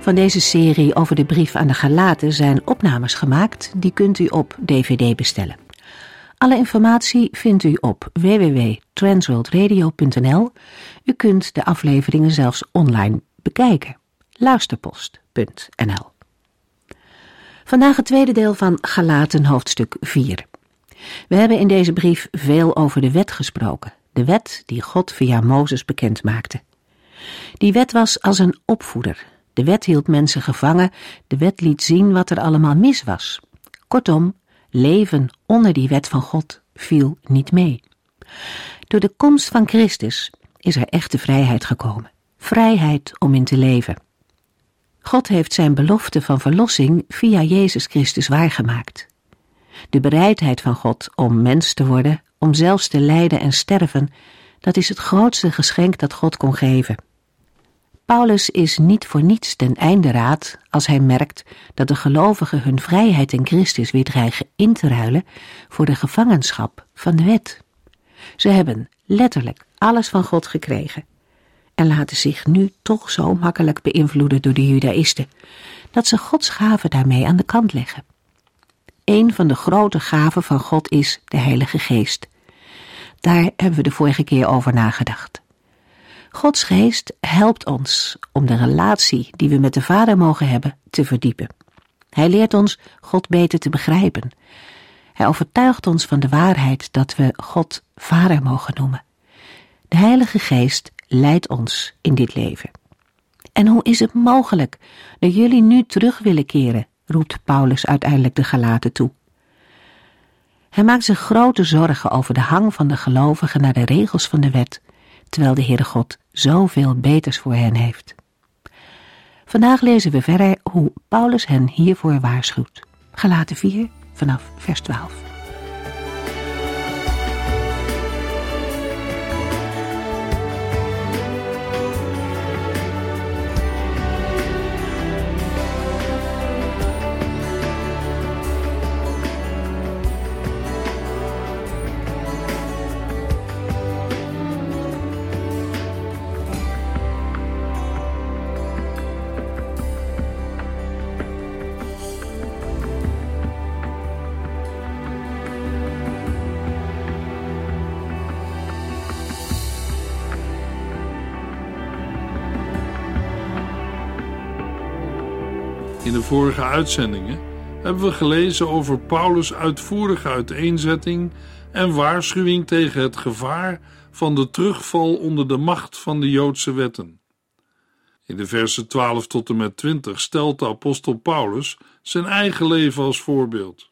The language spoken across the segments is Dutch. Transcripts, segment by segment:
Van deze serie over de brief aan de Galaten zijn opnames gemaakt, die kunt u op DVD bestellen. Alle informatie vindt u op www.transworldradio.nl. U kunt de afleveringen zelfs online bekijken. Luisterpost.nl Vandaag het tweede deel van Galaten hoofdstuk 4. We hebben in deze brief veel over de wet gesproken, de wet die God via Mozes bekend maakte. Die wet was als een opvoeder, de wet hield mensen gevangen, de wet liet zien wat er allemaal mis was. Kortom, leven onder die wet van God viel niet mee. Door de komst van Christus is er echte vrijheid gekomen. Vrijheid om in te leven. God heeft zijn belofte van verlossing via Jezus Christus waargemaakt. De bereidheid van God om mens te worden, om zelfs te lijden en sterven, dat is het grootste geschenk dat God kon geven. Paulus is niet voor niets ten einde raad als hij merkt dat de gelovigen hun vrijheid in Christus weer dreigen in te ruilen voor de gevangenschap van de wet. Ze hebben letterlijk alles van God gekregen en laten zich nu toch zo makkelijk beïnvloeden door de judaïsten, dat ze Gods gaven daarmee aan de kant leggen. Een van de grote gaven van God is de Heilige Geest. Daar hebben we de vorige keer over nagedacht. Gods geest helpt ons om de relatie die we met de Vader mogen hebben te verdiepen. Hij leert ons God beter te begrijpen. Hij overtuigt ons van de waarheid dat we God Vader mogen noemen. De Heilige Geest leidt ons in dit leven. En hoe is het mogelijk dat jullie nu terug willen keren, roept Paulus uiteindelijk de Galaten toe. Hij maakt zich grote zorgen over de hang van de gelovigen naar de regels van de wet terwijl de Heere God zoveel beters voor hen heeft. Vandaag lezen we verder hoe Paulus hen hiervoor waarschuwt. Gelaten 4 vanaf vers 12. Vorige uitzendingen hebben we gelezen over Paulus' uitvoerige uiteenzetting en waarschuwing tegen het gevaar van de terugval onder de macht van de Joodse wetten. In de versen 12 tot en met 20 stelt de apostel Paulus zijn eigen leven als voorbeeld.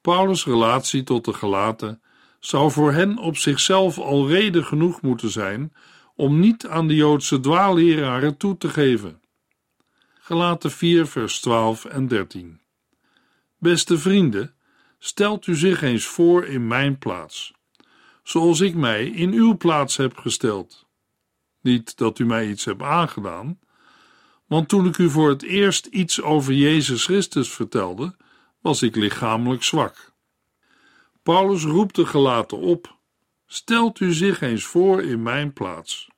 Paulus' relatie tot de gelaten zou voor hen op zichzelf al reden genoeg moeten zijn om niet aan de Joodse dwaalleraren toe te geven. Gelaten 4, vers 12 en 13. Beste vrienden, stelt u zich eens voor in mijn plaats, zoals ik mij in uw plaats heb gesteld. Niet dat u mij iets hebt aangedaan, want toen ik u voor het eerst iets over Jezus Christus vertelde, was ik lichamelijk zwak. Paulus roept de gelaten op: stelt u zich eens voor in mijn plaats.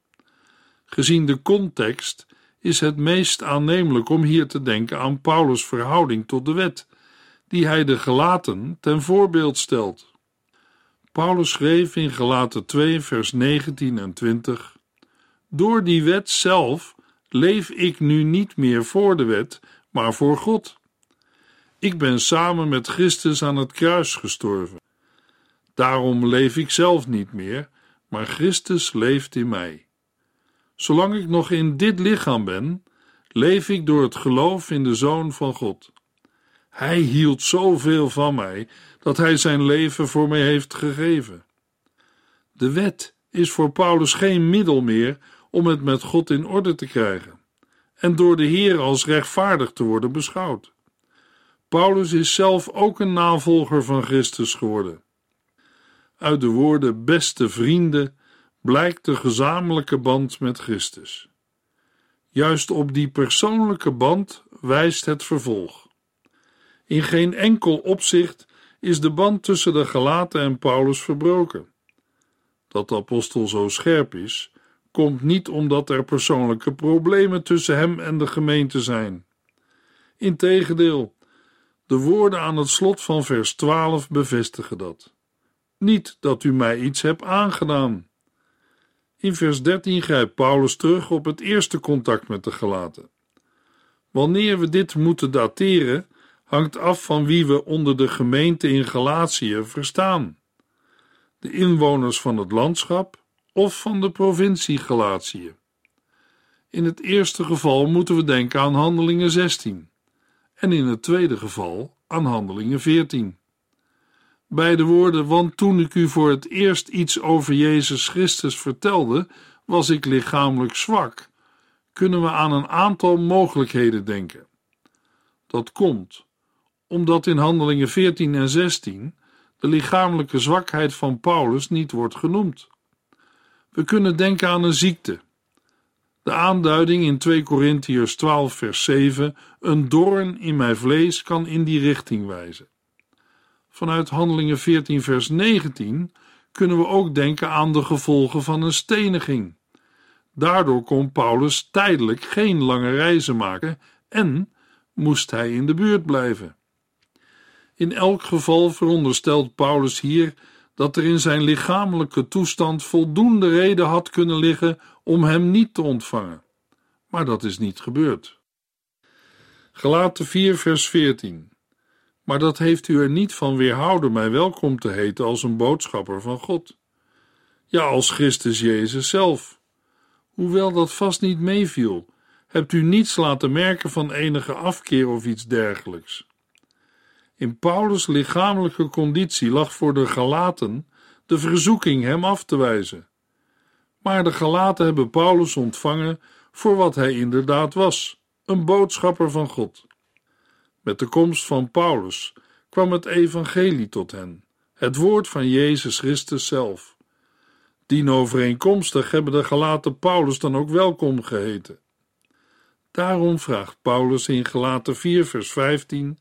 Gezien de context is het meest aannemelijk om hier te denken aan Paulus' verhouding tot de wet, die hij de gelaten ten voorbeeld stelt. Paulus schreef in Gelaten 2, vers 19 en 20: Door die wet zelf leef ik nu niet meer voor de wet, maar voor God. Ik ben samen met Christus aan het kruis gestorven. Daarom leef ik zelf niet meer, maar Christus leeft in mij. Zolang ik nog in dit lichaam ben, leef ik door het geloof in de Zoon van God. Hij hield zoveel van mij dat hij zijn leven voor mij heeft gegeven. De wet is voor Paulus geen middel meer om het met God in orde te krijgen. en door de Heer als rechtvaardig te worden beschouwd. Paulus is zelf ook een navolger van Christus geworden. Uit de woorden beste vrienden blijkt de gezamenlijke band met Christus. Juist op die persoonlijke band wijst het vervolg. In geen enkel opzicht is de band tussen de Galaten en Paulus verbroken. Dat de apostel zo scherp is, komt niet omdat er persoonlijke problemen tussen hem en de gemeente zijn. Integendeel, de woorden aan het slot van vers 12 bevestigen dat. Niet dat u mij iets hebt aangedaan. In vers 13 grijpt Paulus terug op het eerste contact met de gelaten. Wanneer we dit moeten dateren, hangt af van wie we onder de gemeente in Galatië verstaan. De inwoners van het landschap of van de provincie Galatië. In het eerste geval moeten we denken aan Handelingen 16 en in het tweede geval aan Handelingen 14. Bij de woorden, want toen ik u voor het eerst iets over Jezus Christus vertelde, was ik lichamelijk zwak, kunnen we aan een aantal mogelijkheden denken. Dat komt omdat in Handelingen 14 en 16 de lichamelijke zwakheid van Paulus niet wordt genoemd. We kunnen denken aan een ziekte. De aanduiding in 2 Korintiërs 12 vers 7, een doorn in mijn vlees, kan in die richting wijzen. Vanuit Handelingen 14 vers 19 kunnen we ook denken aan de gevolgen van een steniging. Daardoor kon Paulus tijdelijk geen lange reizen maken en moest hij in de buurt blijven. In elk geval veronderstelt Paulus hier dat er in zijn lichamelijke toestand voldoende reden had kunnen liggen om hem niet te ontvangen. Maar dat is niet gebeurd. Gelaten 4 vers 14 Maar dat heeft u er niet van weerhouden mij welkom te heten als een boodschapper van God. Ja, als Christus Jezus zelf. Hoewel dat vast niet meeviel, hebt u niets laten merken van enige afkeer of iets dergelijks. In Paulus' lichamelijke conditie lag voor de Galaten de verzoeking hem af te wijzen. Maar de Galaten hebben Paulus ontvangen voor wat hij inderdaad was: een boodschapper van God. Met de komst van Paulus kwam het evangelie tot hen, het woord van Jezus Christus zelf. Dienovereenkomstig hebben de Galaten Paulus dan ook welkom geheten. Daarom vraagt Paulus in Galaten 4 vers 15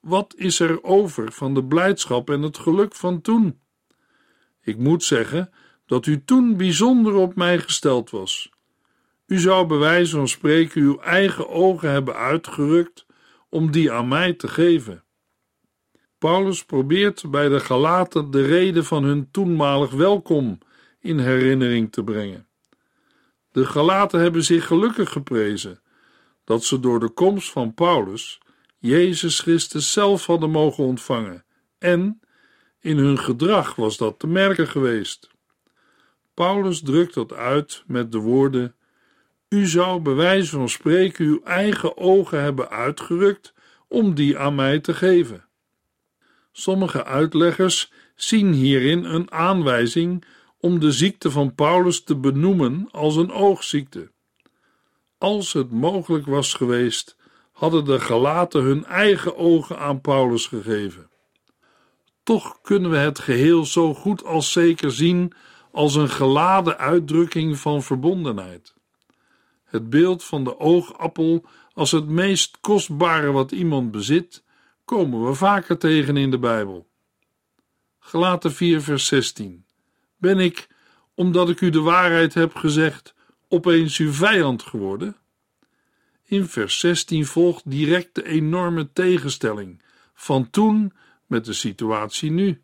wat is er over van de blijdschap en het geluk van toen? Ik moet zeggen dat u toen bijzonder op mij gesteld was. U zou bij wijze van spreken uw eigen ogen hebben uitgerukt om die aan mij te geven. Paulus probeert bij de Galaten de reden van hun toenmalig welkom in herinnering te brengen. De Galaten hebben zich gelukkig geprezen dat ze door de komst van Paulus Jezus Christus zelf hadden mogen ontvangen. En in hun gedrag was dat te merken geweest. Paulus drukt dat uit met de woorden: U zou bij wijze van spreken uw eigen ogen hebben uitgerukt om die aan mij te geven. Sommige uitleggers zien hierin een aanwijzing om de ziekte van Paulus te benoemen als een oogziekte. Als het mogelijk was geweest hadden de Galaten hun eigen ogen aan Paulus gegeven. Toch kunnen we het geheel zo goed als zeker zien als een geladen uitdrukking van verbondenheid. Het beeld van de oogappel als het meest kostbare wat iemand bezit, komen we vaker tegen in de Bijbel. Gelaten 4 vers 16 Ben ik, omdat ik u de waarheid heb gezegd, opeens uw vijand geworden? In vers 16 volgt direct de enorme tegenstelling van toen met de situatie nu.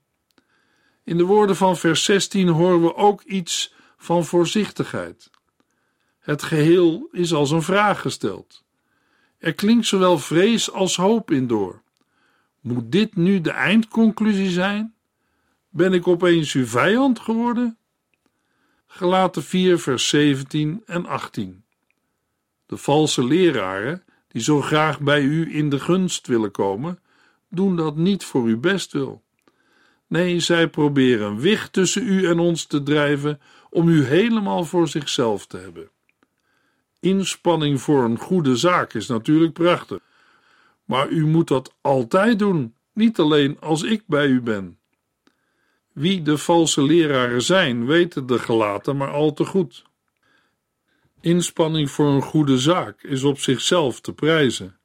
In de woorden van vers 16 horen we ook iets van voorzichtigheid. Het geheel is als een vraag gesteld. Er klinkt zowel vrees als hoop in door. Moet dit nu de eindconclusie zijn? Ben ik opeens uw vijand geworden? Gelaten 4, vers 17 en 18. De valse leraren, die zo graag bij u in de gunst willen komen, doen dat niet voor uw bestwil. Nee, zij proberen wicht tussen u en ons te drijven om u helemaal voor zichzelf te hebben. Inspanning voor een goede zaak is natuurlijk prachtig. Maar u moet dat altijd doen, niet alleen als ik bij u ben. Wie de valse leraren zijn, weten de gelaten maar al te goed. Inspanning voor een goede zaak is op zichzelf te prijzen,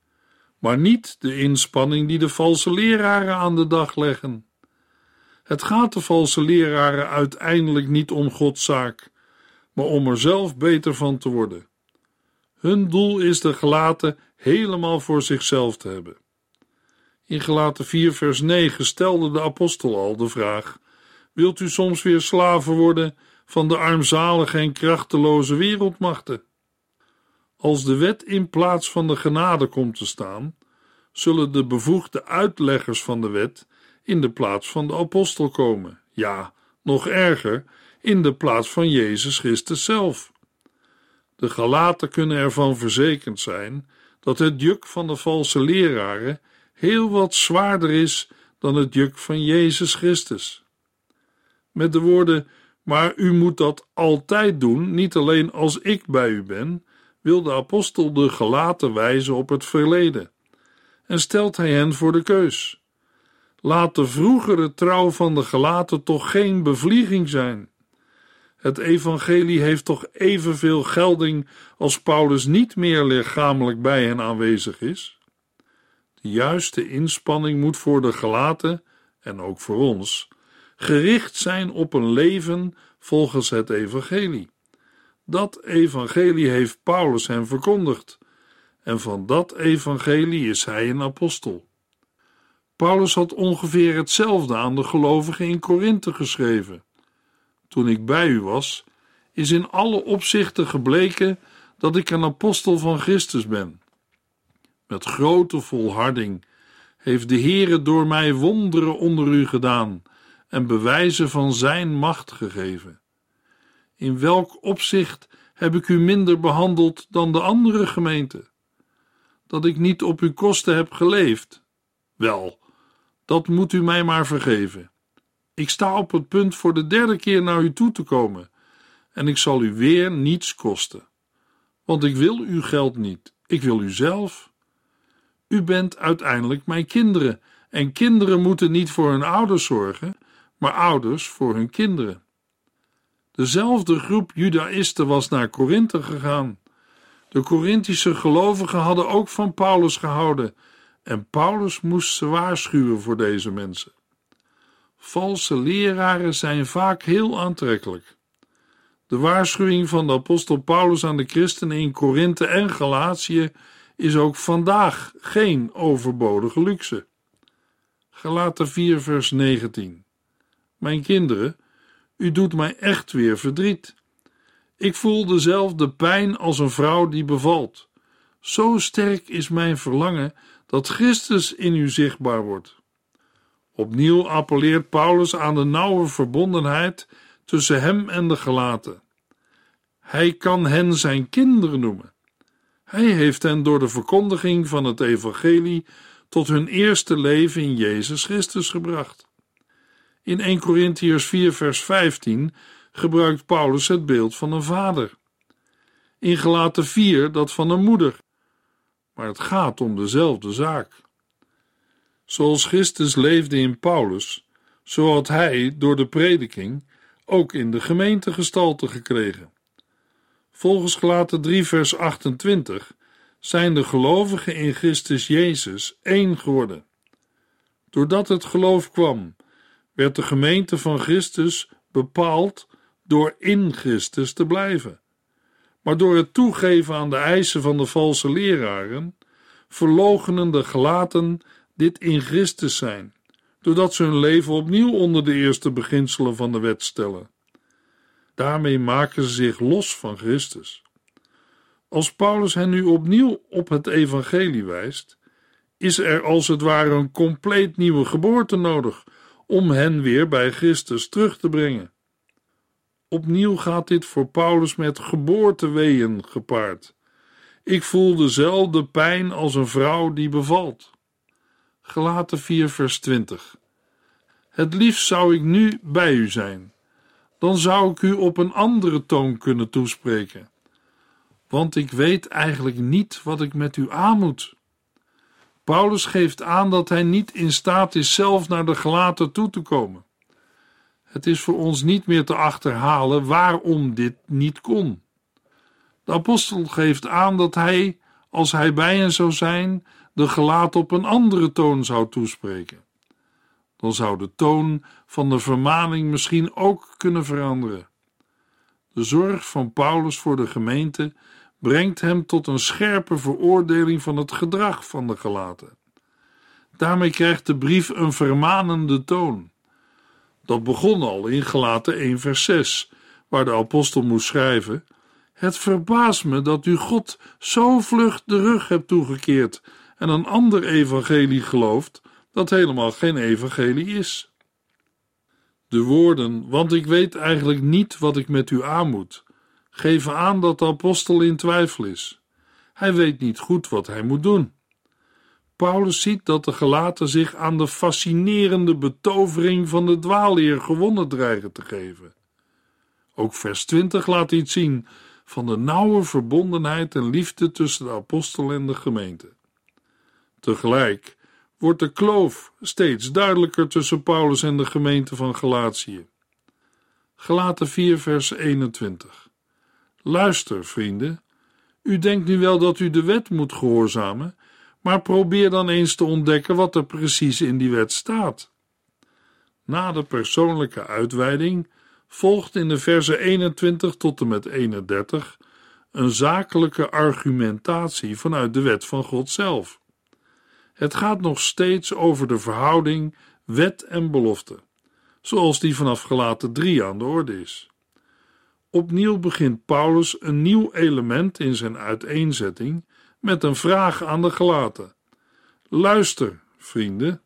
maar niet de inspanning die de valse leraren aan de dag leggen. Het gaat de valse leraren uiteindelijk niet om Gods zaak, maar om er zelf beter van te worden. Hun doel is de gelaten helemaal voor zichzelf te hebben. In Gelaten 4 vers 9 stelde de apostel al de vraag: Wilt u soms weer slaven worden van de armzalige en krachteloze wereldmachten? Als de wet in plaats van de genade komt te staan, zullen de bevoegde uitleggers van de wet in de plaats van de apostel komen. Ja, nog erger, in de plaats van Jezus Christus zelf. De Galaten kunnen ervan verzekerd zijn dat het juk van de valse leraren heel wat zwaarder is dan het juk van Jezus Christus. Met de woorden: Maar u moet dat altijd doen, niet alleen als ik bij u ben, wil de apostel de Galaten wijzen op het verleden en stelt hij hen voor de keus. Laat de vroegere trouw van de Galaten toch geen bevlieging zijn. Het evangelie heeft toch evenveel gelding als Paulus niet meer lichamelijk bij hen aanwezig is? De juiste inspanning moet voor de gelaten, en ook voor ons, gericht zijn op een leven volgens het evangelie. Dat evangelie heeft Paulus hen verkondigd, en van dat evangelie is hij een apostel. Paulus had ongeveer hetzelfde aan de gelovigen in Korinthe geschreven toen ik bij u was, is in alle opzichten gebleken dat ik een apostel van Christus ben. Met grote volharding heeft de Heere door mij wonderen onder u gedaan en bewijzen van zijn macht gegeven. In welk opzicht heb ik u minder behandeld dan de andere gemeenten? Dat ik niet op uw kosten heb geleefd? Wel, dat moet u mij maar vergeven. Ik sta op het punt voor de derde keer naar u toe te komen, en ik zal u weer niets kosten. Want ik wil uw geld niet, ik wil u zelf. U bent uiteindelijk mijn kinderen, en kinderen moeten niet voor hun ouders zorgen, maar ouders voor hun kinderen. Dezelfde groep Judaïsten was naar Korinthe gegaan. De Korinthische gelovigen hadden ook van Paulus gehouden, en Paulus moest ze waarschuwen voor deze mensen. Valse leraren zijn vaak heel aantrekkelijk. De waarschuwing van de apostel Paulus aan de christenen in Korinthe en Galatië is ook vandaag geen overbodige luxe. Galaten 4 vers 19 Mijn kinderen, u doet mij echt weer verdriet. Ik voel dezelfde pijn als een vrouw die bevalt. Zo sterk is mijn verlangen dat Christus in u zichtbaar wordt. Opnieuw appelleert Paulus aan de nauwe verbondenheid tussen hem en de gelaten. Hij kan hen zijn kinderen noemen. Hij heeft hen door de verkondiging van het evangelie tot hun eerste leven in Jezus Christus gebracht. In 1 Corinthiërs 4 vers 15 gebruikt Paulus het beeld van een vader. In Gelaten 4 dat van een moeder. Maar het gaat om dezelfde zaak. Zoals Christus leefde in Paulus, zo had hij door de prediking ook in de gemeente gestalte gekregen. Volgens Gelaten 3 vers 28 zijn de gelovigen in Christus Jezus één geworden. Doordat het geloof kwam, werd de gemeente van Christus bepaald door in Christus te blijven. Maar door het toegeven aan de eisen van de valse leraren, verloochenen de gelaten dit in Christus zijn, doordat ze hun leven opnieuw onder de eerste beginselen van de wet stellen. Daarmee maken ze zich los van Christus. Als Paulus hen nu opnieuw op het evangelie wijst, is er als het ware een compleet nieuwe geboorte nodig om hen weer bij Christus terug te brengen. Opnieuw gaat dit voor Paulus met geboorteweeën gepaard. Ik voel dezelfde pijn als een vrouw die bevalt. Gelaten 4 vers 20 Het liefst zou ik nu bij u zijn. Dan zou ik u op een andere toon kunnen toespreken. want ik weet eigenlijk niet wat ik met u aan moet. Paulus geeft aan dat hij niet in staat is zelf naar de gelaten toe te komen. Het is voor ons niet meer te achterhalen waarom dit niet kon. De apostel geeft aan dat hij, als hij bij hen zou zijn, de gelaat op een andere toon zou toespreken. Dan zou de toon van de vermaning misschien ook kunnen veranderen. De zorg van Paulus voor de gemeente brengt hem tot een scherpe veroordeling van het gedrag van de gelaten. Daarmee krijgt de brief een vermanende toon. Dat begon al in Gelaten 1 vers 6, waar de apostel moest schrijven: Het verbaast me dat u God zo vlug de rug hebt toegekeerd en een ander evangelie gelooft dat helemaal geen evangelie is. De woorden, want ik weet eigenlijk niet wat ik met u aan moet, geven aan dat de apostel in twijfel is. Hij weet niet goed wat hij moet doen. Paulus ziet dat de gelaten zich aan de fascinerende betovering van de dwaalleer gewonnen dreigen te geven. Ook vers 20 laat iets zien van de nauwe verbondenheid en liefde tussen de apostel en de gemeente. Tegelijk wordt de kloof steeds duidelijker tussen Paulus en de gemeente van Galatië. Gelaten 4 vers 21 Luister, vrienden, u denkt nu wel dat u de wet moet gehoorzamen, maar probeer dan eens te ontdekken wat er precies in die wet staat. Na de persoonlijke uitweiding volgt in de verse 21 tot en met 31 een zakelijke argumentatie vanuit de wet van God zelf. Het gaat nog steeds over de verhouding wet en belofte, zoals die vanaf gelaten 3 aan de orde is. Opnieuw begint Paulus een nieuw element in zijn uiteenzetting met een vraag aan de gelaten. Luister, vrienden.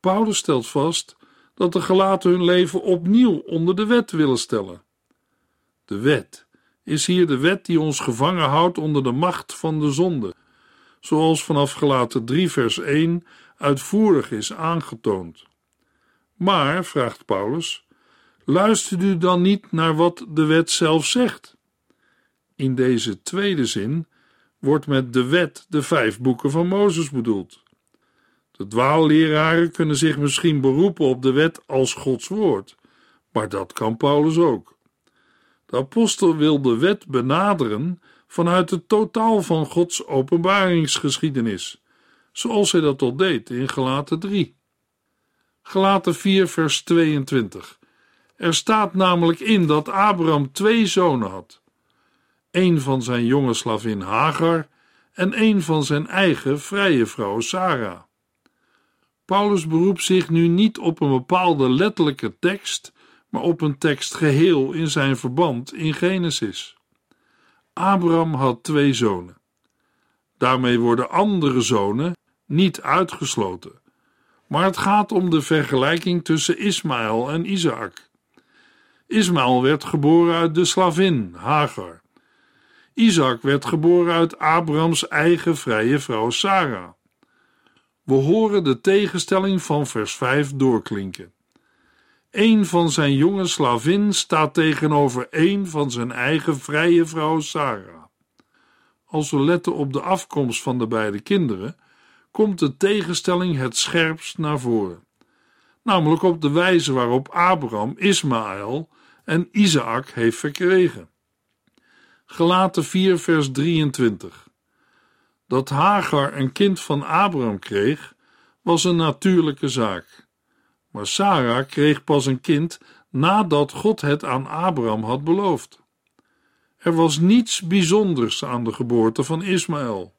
Paulus stelt vast dat de gelaten hun leven opnieuw onder de wet willen stellen. De wet is hier de wet die ons gevangen houdt onder de macht van de zonde, zoals vanaf gelaten 3 vers 1 uitvoerig is aangetoond. Maar, vraagt Paulus, luistert u dan niet naar wat de wet zelf zegt? In deze tweede zin wordt met de wet de vijf boeken van Mozes bedoeld. De dwaalleraren kunnen zich misschien beroepen op de wet als Gods woord, maar dat kan Paulus ook. De apostel wil de wet benaderen vanuit het totaal van Gods openbaringsgeschiedenis, zoals hij dat al deed in Gelaten 3. Gelaten 4, vers 22. Er staat namelijk in dat Abraham twee zonen had een van zijn jonge slavin Hagar en een van zijn eigen vrije vrouw Sarah. Paulus beroept zich nu niet op een bepaalde letterlijke tekst, maar op een tekst geheel in zijn verband in Genesis. Abraham had twee zonen. Daarmee worden andere zonen niet uitgesloten, maar het gaat om de vergelijking tussen Ismaël en Isaac. Ismaël werd geboren uit de slavin Hagar. Isaac werd geboren uit Abrahams eigen vrije vrouw Sarah. We horen de tegenstelling van vers 5 doorklinken. Een van zijn jonge slavin staat tegenover een van zijn eigen vrije vrouw Sarah. Als we letten op de afkomst van de beide kinderen, komt de tegenstelling het scherpst naar voren. Namelijk op de wijze waarop Abraham Ismaël en Isaac heeft verkregen. Gelaten 4, vers 23. Dat Hagar een kind van Abraham kreeg, was een natuurlijke zaak. Maar Sarah kreeg pas een kind nadat God het aan Abraham had beloofd. Er was niets bijzonders aan de geboorte van Ismaël.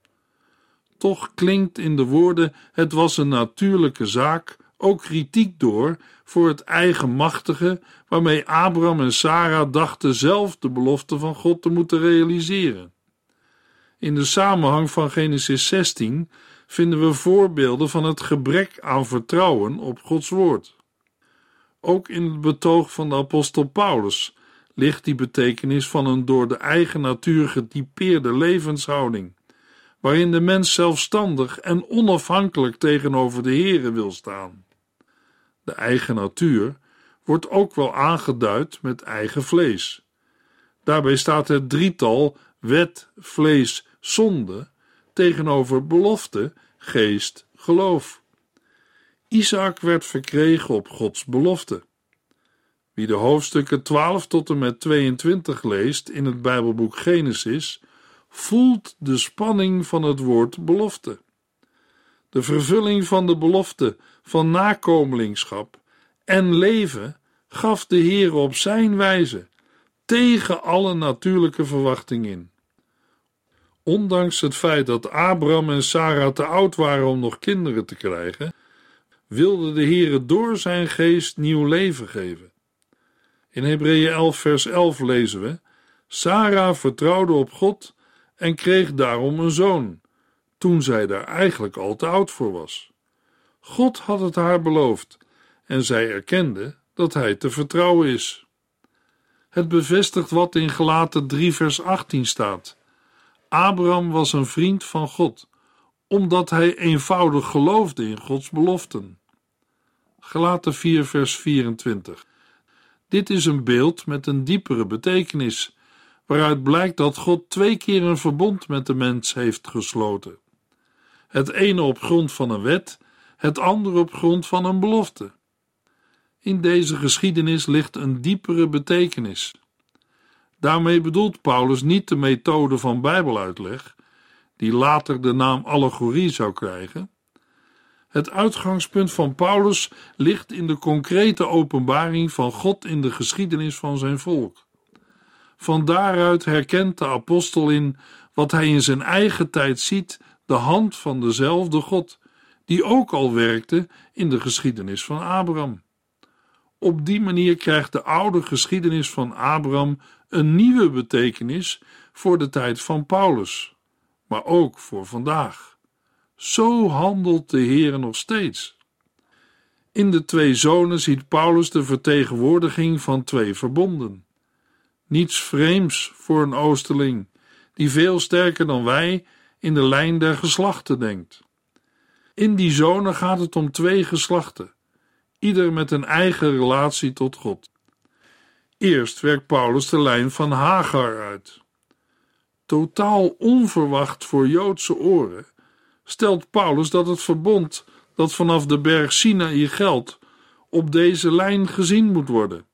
Toch klinkt in de woorden: het was een natuurlijke zaak ook kritiek door voor het eigenmachtige waarmee Abraham en Sarah dachten zelf de belofte van God te moeten realiseren. In de samenhang van Genesis 16 vinden we voorbeelden van het gebrek aan vertrouwen op Gods woord. Ook in het betoog van de apostel Paulus ligt die betekenis van een door de eigen natuur getypeerde levenshouding, waarin de mens zelfstandig en onafhankelijk tegenover de Here wil staan de eigen natuur, wordt ook wel aangeduid met eigen vlees. Daarbij staat het drietal wet, vlees, zonde, tegenover belofte, geest, geloof. Isaac werd verkregen op Gods belofte. Wie de hoofdstukken 12 tot en met 22 leest in het Bijbelboek Genesis, voelt de spanning van het woord belofte. De vervulling van de belofte van nakomelingschap en leven gaf de Heer op zijn wijze, tegen alle natuurlijke verwachting in. Ondanks het feit dat Abraham en Sarah te oud waren om nog kinderen te krijgen, wilde de Heer door zijn geest nieuw leven geven. In Hebreeën 11 vers 11 lezen we: Sarah vertrouwde op God en kreeg daarom een zoon, toen zij daar eigenlijk al te oud voor was. God had het haar beloofd en zij erkende dat hij te vertrouwen is. Het bevestigt wat in Gelaten 3 vers 18 staat. Abraham was een vriend van God, omdat hij eenvoudig geloofde in Gods beloften. Gelaten 4 vers 24. Dit is een beeld met een diepere betekenis, waaruit blijkt dat God twee keer een verbond met de mens heeft gesloten. Het ene op grond van een wet, het andere op grond van een belofte. In deze geschiedenis ligt een diepere betekenis. Daarmee bedoelt Paulus niet de methode van Bijbeluitleg, die later de naam allegorie zou krijgen. Het uitgangspunt van Paulus ligt in de concrete openbaring van God in de geschiedenis van zijn volk. Van daaruit herkent de apostel in wat hij in zijn eigen tijd ziet de hand van dezelfde God, die ook al werkte in de geschiedenis van Abraham. Op die manier krijgt de oude geschiedenis van Abraham een nieuwe betekenis voor de tijd van Paulus, maar ook voor vandaag. Zo handelt de Heer nog steeds. In de twee zonen ziet Paulus de vertegenwoordiging van twee verbonden. Niets vreemds voor een Oosterling, die veel sterker dan wij in de lijn der geslachten denkt. In die zonen gaat het om twee geslachten, ieder met een eigen relatie tot God. Eerst werkt Paulus de lijn van Hagar uit. Totaal onverwacht voor Joodse oren stelt Paulus dat het verbond dat vanaf de berg Sinaï geldt, op deze lijn gezien moet worden.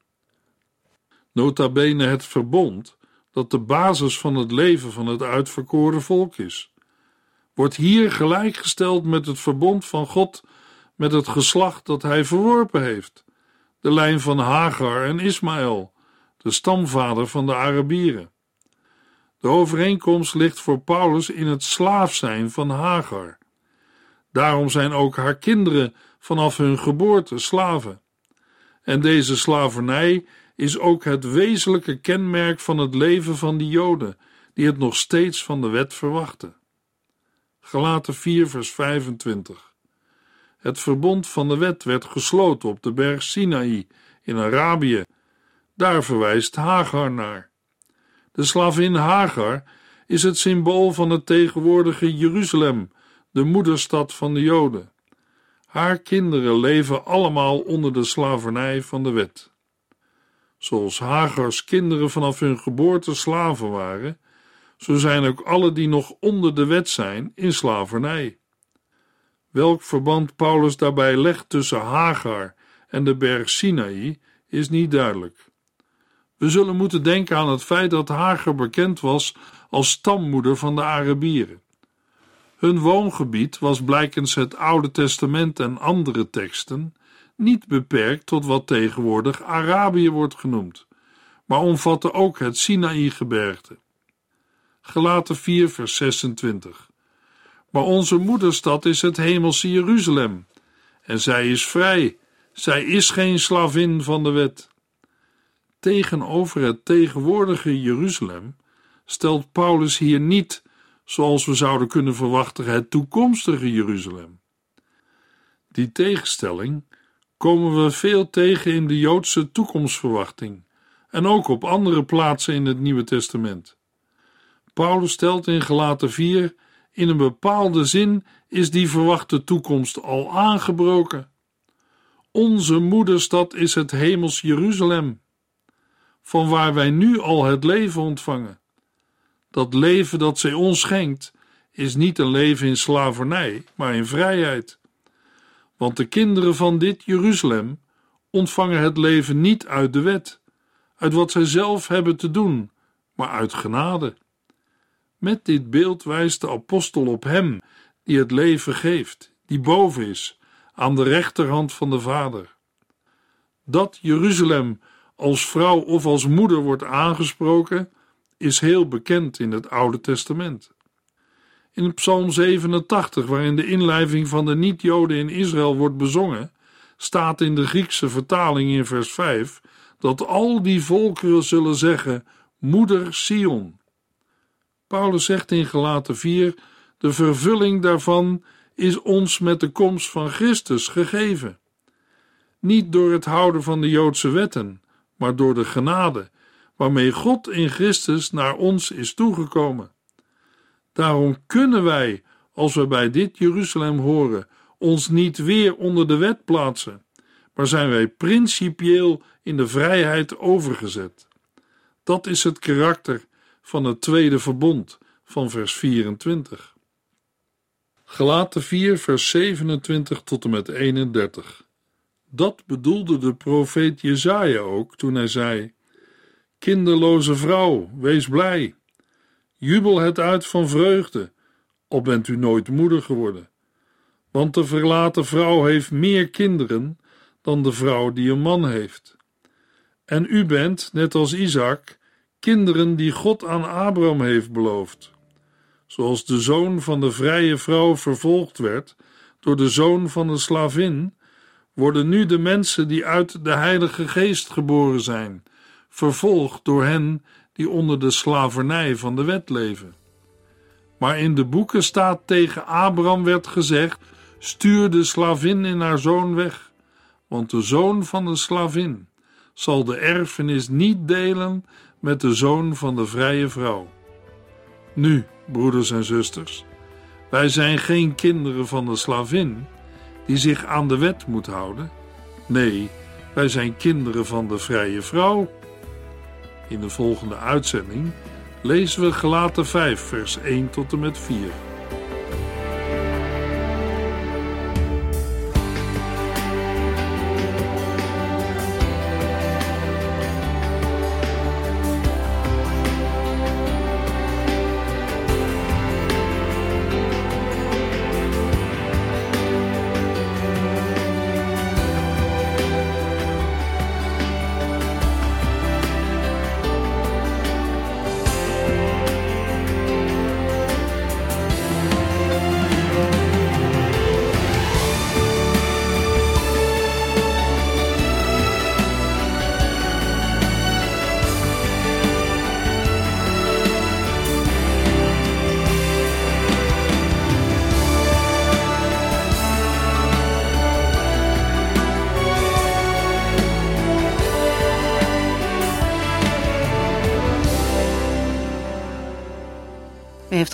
Nota bene het verbond dat de basis van het leven van het uitverkoren volk is, wordt hier gelijkgesteld met het verbond van God met het geslacht dat hij verworpen heeft, de lijn van Hagar en Ismaël, de stamvader van de Arabieren. De overeenkomst ligt voor Paulus in het slaaf zijn van Hagar. Daarom zijn ook haar kinderen vanaf hun geboorte slaven. En deze slavernij is ook het wezenlijke kenmerk van het leven van die Joden, die het nog steeds van de wet verwachten. Gelaten 4, vers 25. Het verbond van de wet werd gesloten op de berg Sinaï in Arabië. Daar verwijst Hagar naar. De slavin Hagar is het symbool van het tegenwoordige Jeruzalem, de moederstad van de Joden. Haar kinderen leven allemaal onder de slavernij van de wet. Zoals Hagars kinderen vanaf hun geboorte slaven waren, zo zijn ook alle die nog onder de wet zijn in slavernij. Welk verband Paulus daarbij legt tussen Hagar en de berg Sinaï is niet duidelijk. We zullen moeten denken aan het feit dat Hagar bekend was als stammoeder van de Arabieren. Hun woongebied was blijkens het Oude Testament en andere teksten niet beperkt tot wat tegenwoordig Arabië wordt genoemd, maar omvatte ook het Sinaï-gebergte. Gelaten 4, vers 26. Maar onze moederstad is het hemelse Jeruzalem, en zij is vrij, zij is geen slavin van de wet. Tegenover het tegenwoordige Jeruzalem stelt Paulus hier niet, zoals we zouden kunnen verwachten, het toekomstige Jeruzalem. Die tegenstelling komen we veel tegen in de Joodse toekomstverwachting en ook op andere plaatsen in het Nieuwe Testament. Paulus stelt in Gelaten 4: in een bepaalde zin is die verwachte toekomst al aangebroken. Onze moederstad is het hemels Jeruzalem, van waar wij nu al het leven ontvangen. Dat leven dat zij ons schenkt, is niet een leven in slavernij, maar in vrijheid. Want de kinderen van dit Jeruzalem ontvangen het leven niet uit de wet, uit wat zij zelf hebben te doen, maar uit genade. Met dit beeld wijst de apostel op Hem die het leven geeft, die boven is, aan de rechterhand van de Vader. Dat Jeruzalem als vrouw of als moeder wordt aangesproken, is heel bekend in het Oude Testament. In Psalm 87, waarin de inlijving van de niet-Joden in Israël wordt bezongen, staat in de Griekse vertaling in vers 5 dat al die volkeren zullen zeggen: Moeder Sion. Paulus zegt in Gelaten 4: De vervulling daarvan is ons met de komst van Christus gegeven. Niet door het houden van de Joodse wetten, maar door de genade waarmee God in Christus naar ons is toegekomen. Daarom kunnen wij, als we bij dit Jeruzalem horen, ons niet weer onder de wet plaatsen, maar zijn wij principieel in de vrijheid overgezet. Dat is het karakter van het tweede verbond van vers 24. Gelaten 4, vers 27 tot en met 31. Dat bedoelde de profeet Jezaja ook toen hij zei: Kinderloze vrouw, wees blij. Jubel het uit van vreugde, al bent u nooit moeder geworden. Want de verlaten vrouw heeft meer kinderen dan de vrouw die een man heeft. En u bent, net als Isaac, kinderen die God aan Abraham heeft beloofd. Zoals de zoon van de vrije vrouw vervolgd werd door de zoon van de slavin, worden nu de mensen die uit de Heilige Geest geboren zijn, vervolgd door hen die onder de slavernij van de wet leven. Maar in de boeken staat tegen Abraham werd gezegd: stuur de slavin in haar zoon weg, want de zoon van de slavin zal de erfenis niet delen met de zoon van de vrije vrouw. Nu, broeders en zusters, wij zijn geen kinderen van de slavin die zich aan de wet moet houden. Nee, wij zijn kinderen van de vrije vrouw. In de volgende uitzending lezen we Gelaten 5, vers 1 tot en met 4.